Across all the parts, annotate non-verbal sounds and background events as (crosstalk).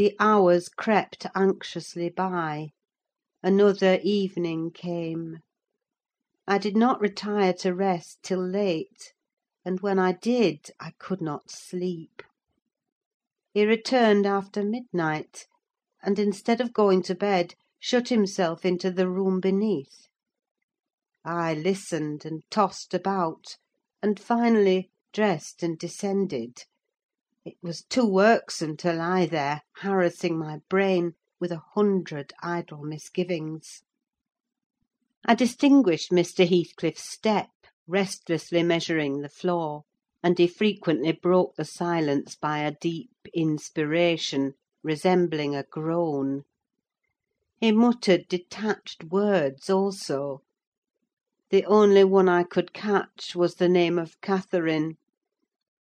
The hours crept anxiously by. Another evening came. I did not retire to rest till late; and when I did, I could not sleep. He returned after midnight, and, instead of going to bed, shut himself into the room beneath. I listened, and tossed about, and finally dressed and descended. It was too irksome to lie there, harassing my brain with a hundred idle misgivings. I distinguished Mr. Heathcliff's step, restlessly measuring the floor; and he frequently broke the silence by a deep inspiration, resembling a groan. He muttered detached words also. The only one I could catch was the name of Catherine,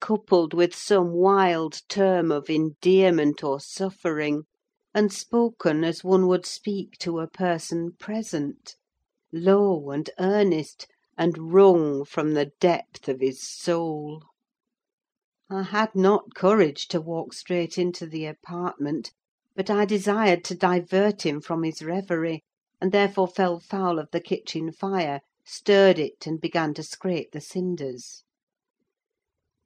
coupled with some wild term of endearment or suffering, and spoken as one would speak to a person present: low and earnest, and wrung from the depth of his soul. I had not courage to walk straight into the apartment; but I desired to divert him from his reverie, and therefore fell foul of the kitchen fire, stirred it, and began to scrape the cinders.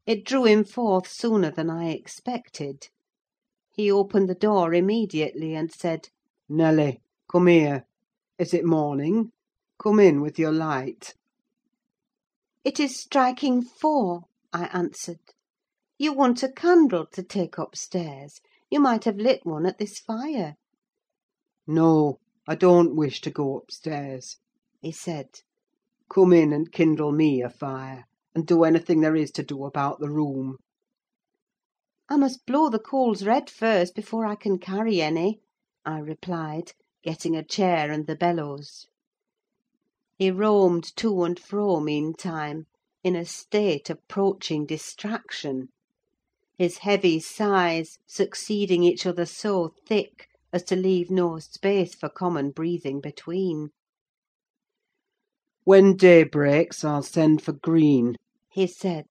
It drew him forth sooner than I expected. He opened the door immediately, and said, "Nelly, come here. Is it morning? Come in with your light." "It is striking four," I answered. "You want a candle to take upstairs: you might have lit one at this fire." "No, I don't wish to go upstairs," he said. "Come in and kindle me a fire, and do anything there is to do about the room." "I must blow the coals red first, before I can carry any," I replied, getting a chair and the bellows. He roamed to and fro meantime, in a state approaching distraction; his heavy sighs succeeding each other so thick as to leave no space for common breathing between. "When day breaks, I'll send for Green," he said.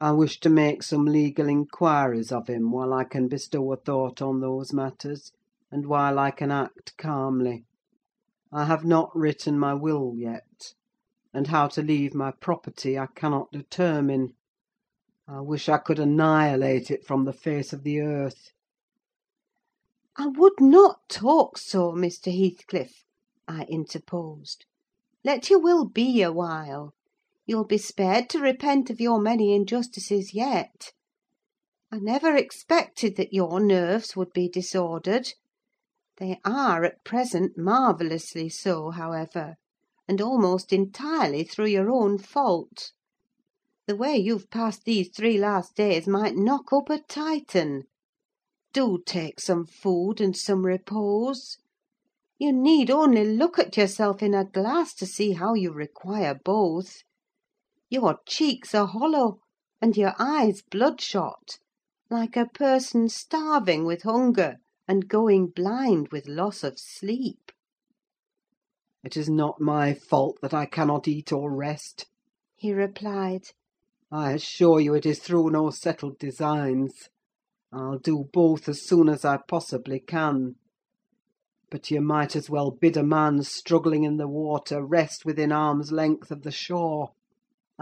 "I wish to make some legal inquiries of him, while I can bestow a thought on those matters, and while I can act calmly. I have not written my will yet; and how to leave my property I cannot determine. I wish I could annihilate it from the face of the earth." "I would not talk so, Mr. Heathcliff," I interposed. "Let your will be awhile. You'll be spared to repent of your many injustices yet. I never expected that your nerves would be disordered. They are, at present, marvellously so, however, and almost entirely through your own fault. The way you've passed these three last days might knock up a Titan. Do take some food and some repose. You need only look at yourself in a glass to see how you require both. Your cheeks are hollow, and your eyes bloodshot, like a person starving with hunger, and going blind with loss of sleep." "It is not my fault that I cannot eat or rest," he replied. "I assure you it is through no settled designs. I'll do both as soon as I possibly can. But you might as well bid a man struggling in the water rest within arm's length of the shore.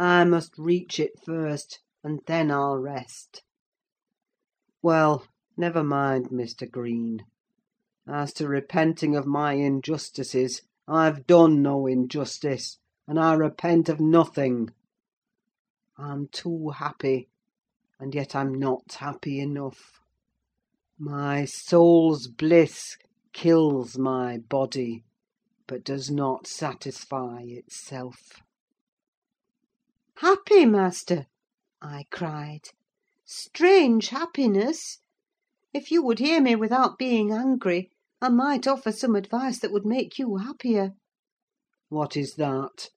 I must reach it first, and then I'll rest. Well, never mind, Mr. Green. As to repenting of my injustices, I've done no injustice, and I repent of nothing. I'm too happy, and yet I'm not happy enough. My soul's bliss kills my body, but does not satisfy itself. "Happy, master!" I cried. "Strange happiness! If you would hear me without being angry, I might offer some advice that would make you happier." "What is that?"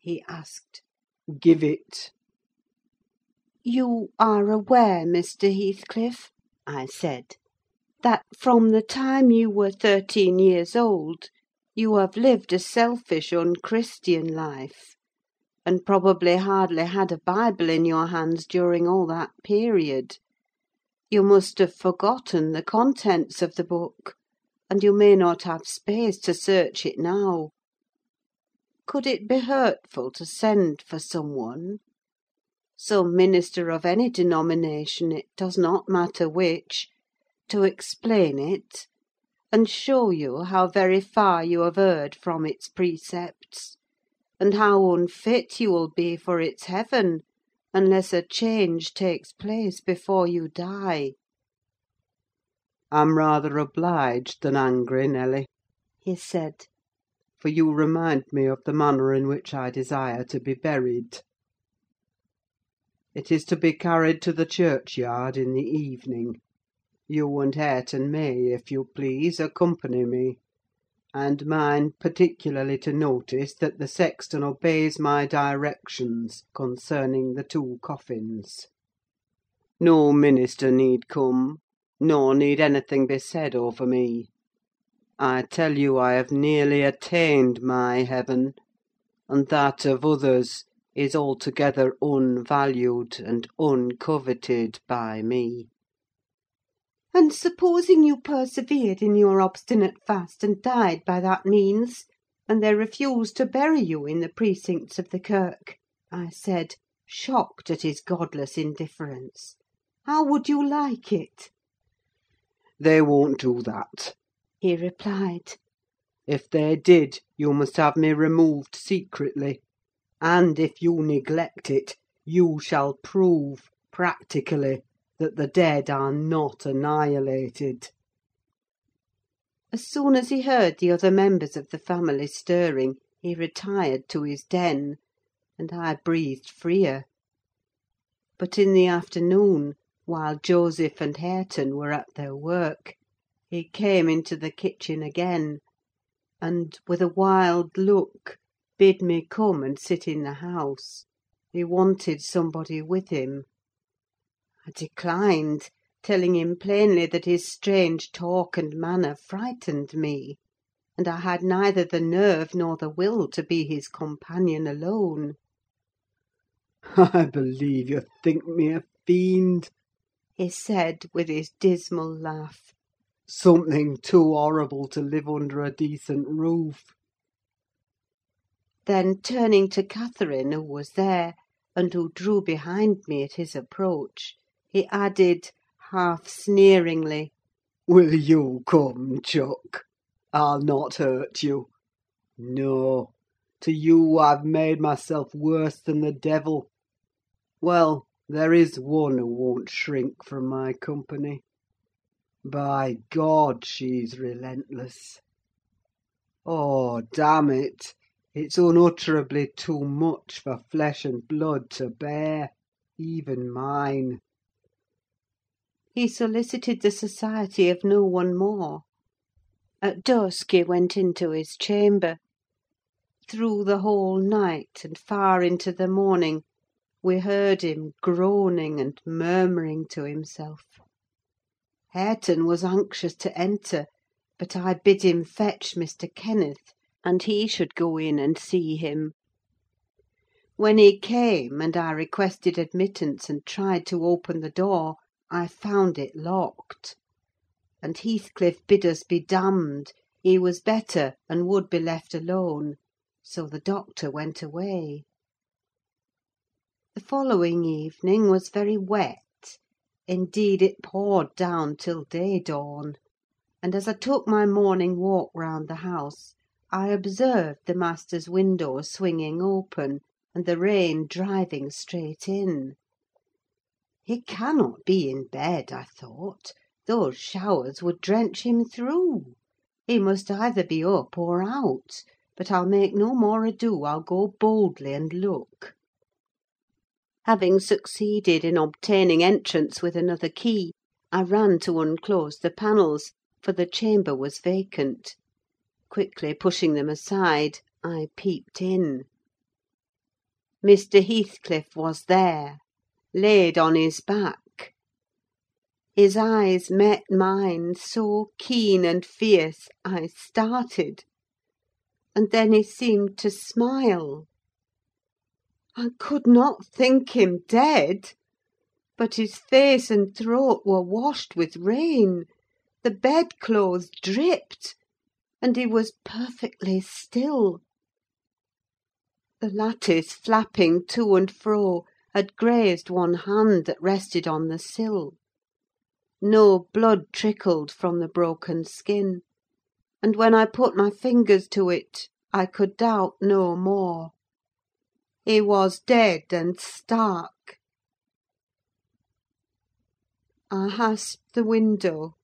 he asked. "Give it." "You are aware, Mr. Heathcliff," I said, "that from the time you were thirteen years old you have lived a selfish, unchristian life and probably hardly had a Bible in your hands during all that period. You must have forgotten the contents of the book, and you may not have space to search it now. Could it be hurtful to send for some one? Some minister of any denomination, it does not matter which, to explain it, and show you how very far you have erred from its precepts, and how unfit you will be for its heaven unless a change takes place before you die. I'm rather obliged than angry, Nelly, he said, for you remind me of the manner in which I desire to be buried. It is to be carried to the churchyard in the evening. You and Hareton may, if you please, accompany me; and mine particularly to notice that the sexton obeys my directions concerning the two coffins. No minister need come, nor need anything be said over me. I tell you I have nearly attained my heaven, and that of others is altogether unvalued and uncoveted by me. And supposing you persevered in your obstinate fast and died by that means, and they refused to bury you in the precincts of the kirk, I said, shocked at his godless indifference, how would you like it? They won't do that, he replied. If they did, you must have me removed secretly and if you neglect it, you shall prove, practically, that the dead are not annihilated." As soon as he heard the other members of the family stirring, he retired to his den, and I breathed freer. But in the afternoon, while Joseph and Hareton were at their work, he came into the kitchen again, and, with a wild look, bid me come and sit in the house: he wanted somebody with him. I declined, telling him plainly that his strange talk and manner frightened me, and I had neither the nerve nor the will to be his companion alone. (laughs) "I believe you think me a fiend," he said, with his dismal laugh. "Something too horrible to live under a decent roof. Then turning to Catherine, who was there, and who drew behind me at his approach, he added, half sneeringly, "Will you come, chuck? I'll not hurt you. No! to you I've made myself worse than the devil. Well, there is one who won't shrink from my company. By God, she's relentless! Oh, damn it! It's unutterably too much for flesh and blood to bear, even mine." He solicited the society of no one more. At dusk he went into his chamber. Through the whole night, and far into the morning, we heard him groaning and murmuring to himself. Hareton was anxious to enter, but I bid him fetch Mr. Kenneth and he should go in and see him. When he came, and I requested admittance and tried to open the door, I found it locked; and Heathcliff bid us be damned: he was better, and would be left alone; so the doctor went away. The following evening was very wet: indeed, it poured down till day dawn; and as I took my morning walk round the house, I observed the master's window swinging open, and the rain driving straight in. He cannot be in bed, I thought: those showers would drench him through. He must either be up or out; but I'll make no more ado, I'll go boldly and look. Having succeeded in obtaining entrance with another key, I ran to unclose the panels, for the chamber was vacant. Quickly pushing them aside, I peeped in. Mr. Heathcliff was there, laid on his back. His eyes met mine so keen and fierce, I started; and then he seemed to smile. I could not think him dead. but his face and throat were washed with rain, the bedclothes dripped, and he was perfectly still. The lattice, flapping to and fro, had grazed one hand that rested on the sill. No blood trickled from the broken skin, and when I put my fingers to it, I could doubt no more. He was dead and stark. I hasped the window.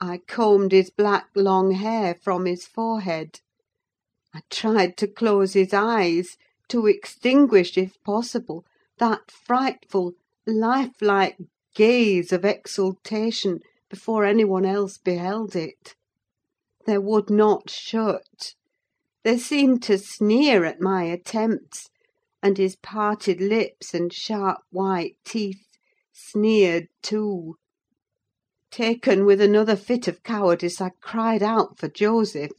I combed his black long hair from his forehead. I tried to close his eyes, to extinguish, if possible, that frightful, lifelike gaze of exultation before any one else beheld it. They would not shut. They seemed to sneer at my attempts, and his parted lips and sharp white teeth sneered too. Taken with another fit of cowardice, I cried out for Joseph.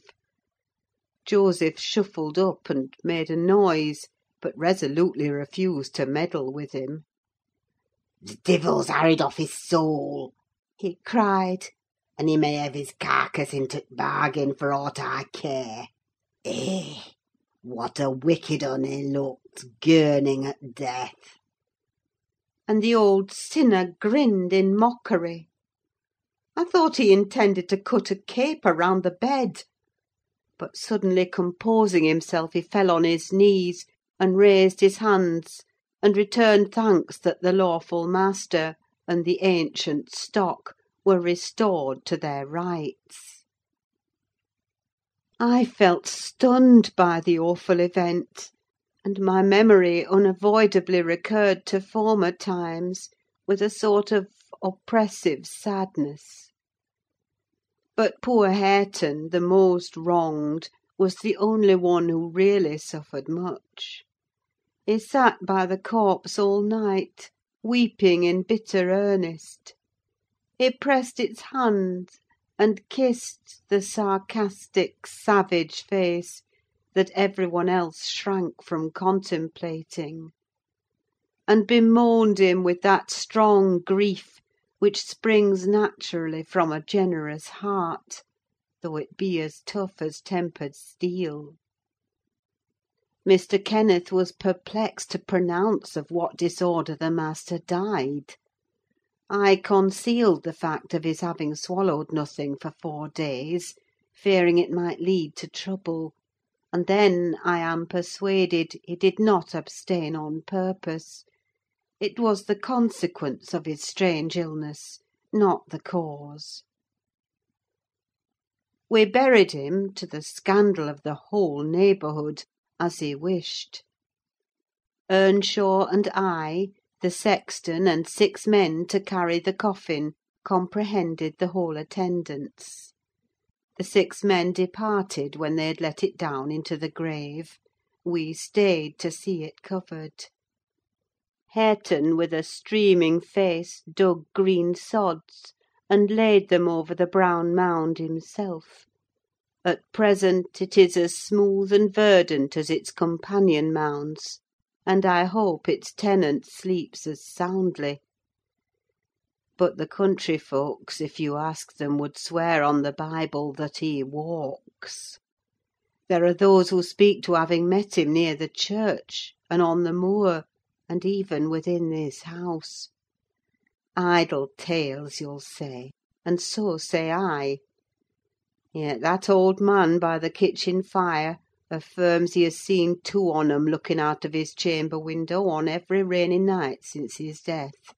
Joseph shuffled up and made a noise, but resolutely refused to meddle with him. "The divil's harried off his soul!" he cried. "And he may have his carcase into t' bargain, for aught I care. Eh! what a wicked un he looks, gurning at death!" And the old sinner grinned in mockery. I thought he intended to cut a caper round the bed; but suddenly composing himself, he fell on his knees, and raised his hands, and returned thanks that the lawful master and the ancient stock were restored to their rights. I felt stunned by the awful event, and my memory unavoidably recurred to former times with a sort of oppressive sadness. But poor Hareton, the most wronged, was the only one who really suffered much. He sat by the corpse all night, weeping in bitter earnest. He pressed its hand, and kissed the sarcastic, savage face that every one else shrank from contemplating; and bemoaned him with that strong grief which springs naturally from a generous heart, though it be as tough as tempered steel. Mr. Kenneth was perplexed to pronounce of what disorder the master died. I concealed the fact of his having swallowed nothing for four days, fearing it might lead to trouble; and then, I am persuaded, he did not abstain on purpose: it was the consequence of his strange illness, not the cause. We buried him, to the scandal of the whole neighbourhood as he wished. Earnshaw and I, the sexton, and six men to carry the coffin, comprehended the whole attendance. The six men departed when they had let it down into the grave: we stayed to see it covered. Hareton, with a streaming face, dug green sods, and laid them over the brown mound himself. At present it is as smooth and verdant as its companion mounds, and I hope its tenant sleeps as soundly. But the country folks, if you ask them, would swear on the Bible that he walks. There are those who speak to having met him near the church, and on the moor, and even within this house. Idle tales, you'll say, and so say I. Yet that old man by the kitchen fire affirms he has seen two on 'em looking out of his chamber window on every rainy night since his death.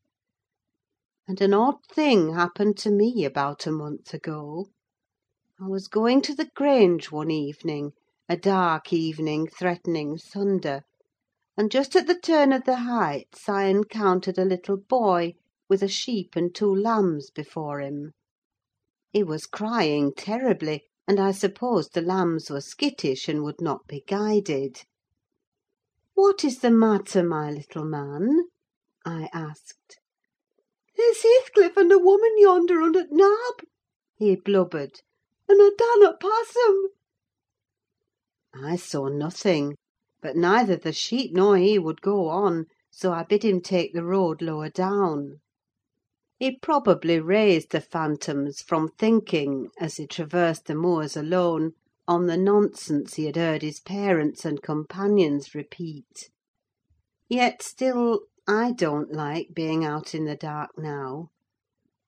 And an odd thing happened to me about a month ago. I was going to the Grange one evening, a dark evening threatening thunder, and just at the turn of the Heights I encountered a little boy with a sheep and two lambs before him. He was crying terribly, and I supposed the lambs were skittish, and would not be guided. "What is the matter, my little man?" I asked. "There's Heathcliff and a woman yonder under t' nab," he blubbered, "and I darnut pass 'em." I saw nothing; but neither the sheep nor he would go on, so I bid him take the road lower down. He probably raised the phantoms from thinking, as he traversed the moors alone, on the nonsense he had heard his parents and companions repeat. Yet still, I don't like being out in the dark now,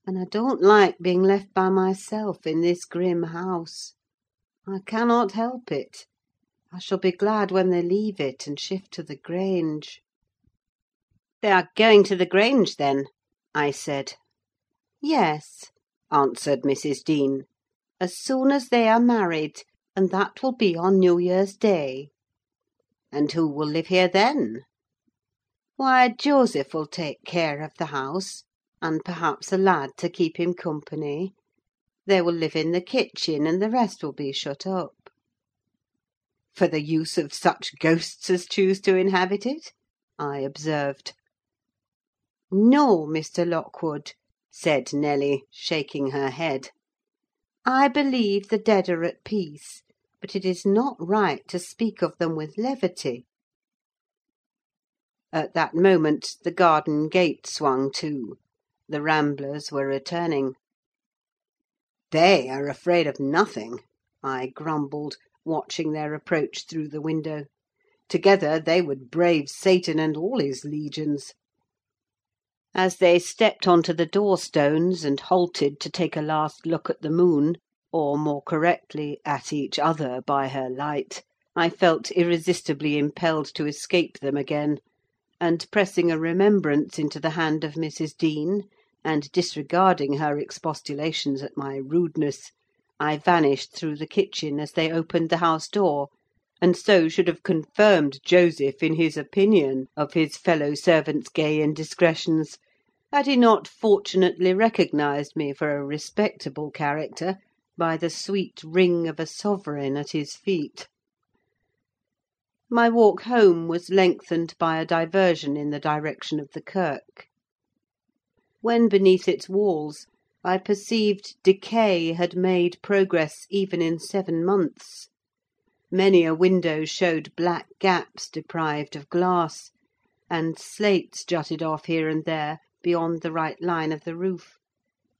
and I don't like being left by myself in this grim house. I cannot help it. I shall be glad when they leave it and shift to the Grange. "They are going to the Grange, then?" I said. "Yes," answered Mrs. Dean, "as soon as they are married, and that will be on New Year's Day." "And who will live here then?" "Why, Joseph will take care of the house, and perhaps a lad to keep him company. They will live in the kitchen, and the rest will be shut up." "For the use of such ghosts as choose to inhabit it?" I observed. "No, Mr. Lockwood," said Nelly, shaking her head. "I believe the dead are at peace, but it is not right to speak of them with levity." At that moment the garden gate swung to: the ramblers were returning. "They are afraid of nothing," I grumbled, watching their approach through the window. "Together they would brave Satan and all his legions." As they stepped on to the door stones, and halted to take a last look at the moon, or, more correctly, at each other by her light, I felt irresistibly impelled to escape them again; and, pressing a remembrance into the hand of Mrs. Dean, and disregarding her expostulations at my rudeness, I vanished through the kitchen as they opened the house door and so should have confirmed Joseph in his opinion of his fellow servant's gay indiscretions, had he not fortunately recognised me for a respectable character by the sweet ring of a sovereign at his feet. My walk home was lengthened by a diversion in the direction of the kirk. When beneath its walls, I perceived decay had made progress even in seven months. Many a window showed black gaps deprived of glass, and slates jutted off here and there beyond the right line of the roof,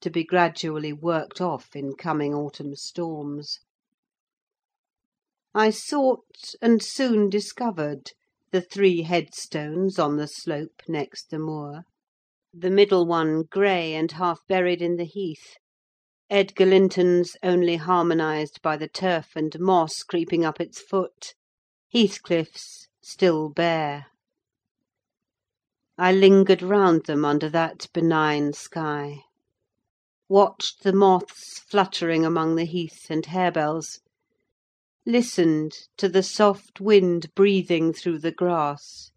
to be gradually worked off in coming autumn storms. I sought, and soon discovered, the three headstones on the slope next the moor: the middle one grey and half buried in the heath. Edgar Linton's only harmonised by the turf and moss creeping up its foot; Heathcliff's still bare. I lingered round them under that benign sky; watched the moths fluttering among the heath and harebells; listened to the soft wind breathing through the grass;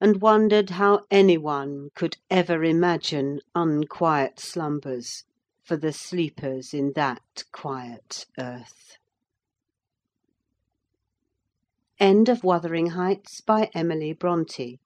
and wondered how any one could ever imagine unquiet slumbers for the sleepers in that quiet earth. End of Wuthering Heights by Emily Brontë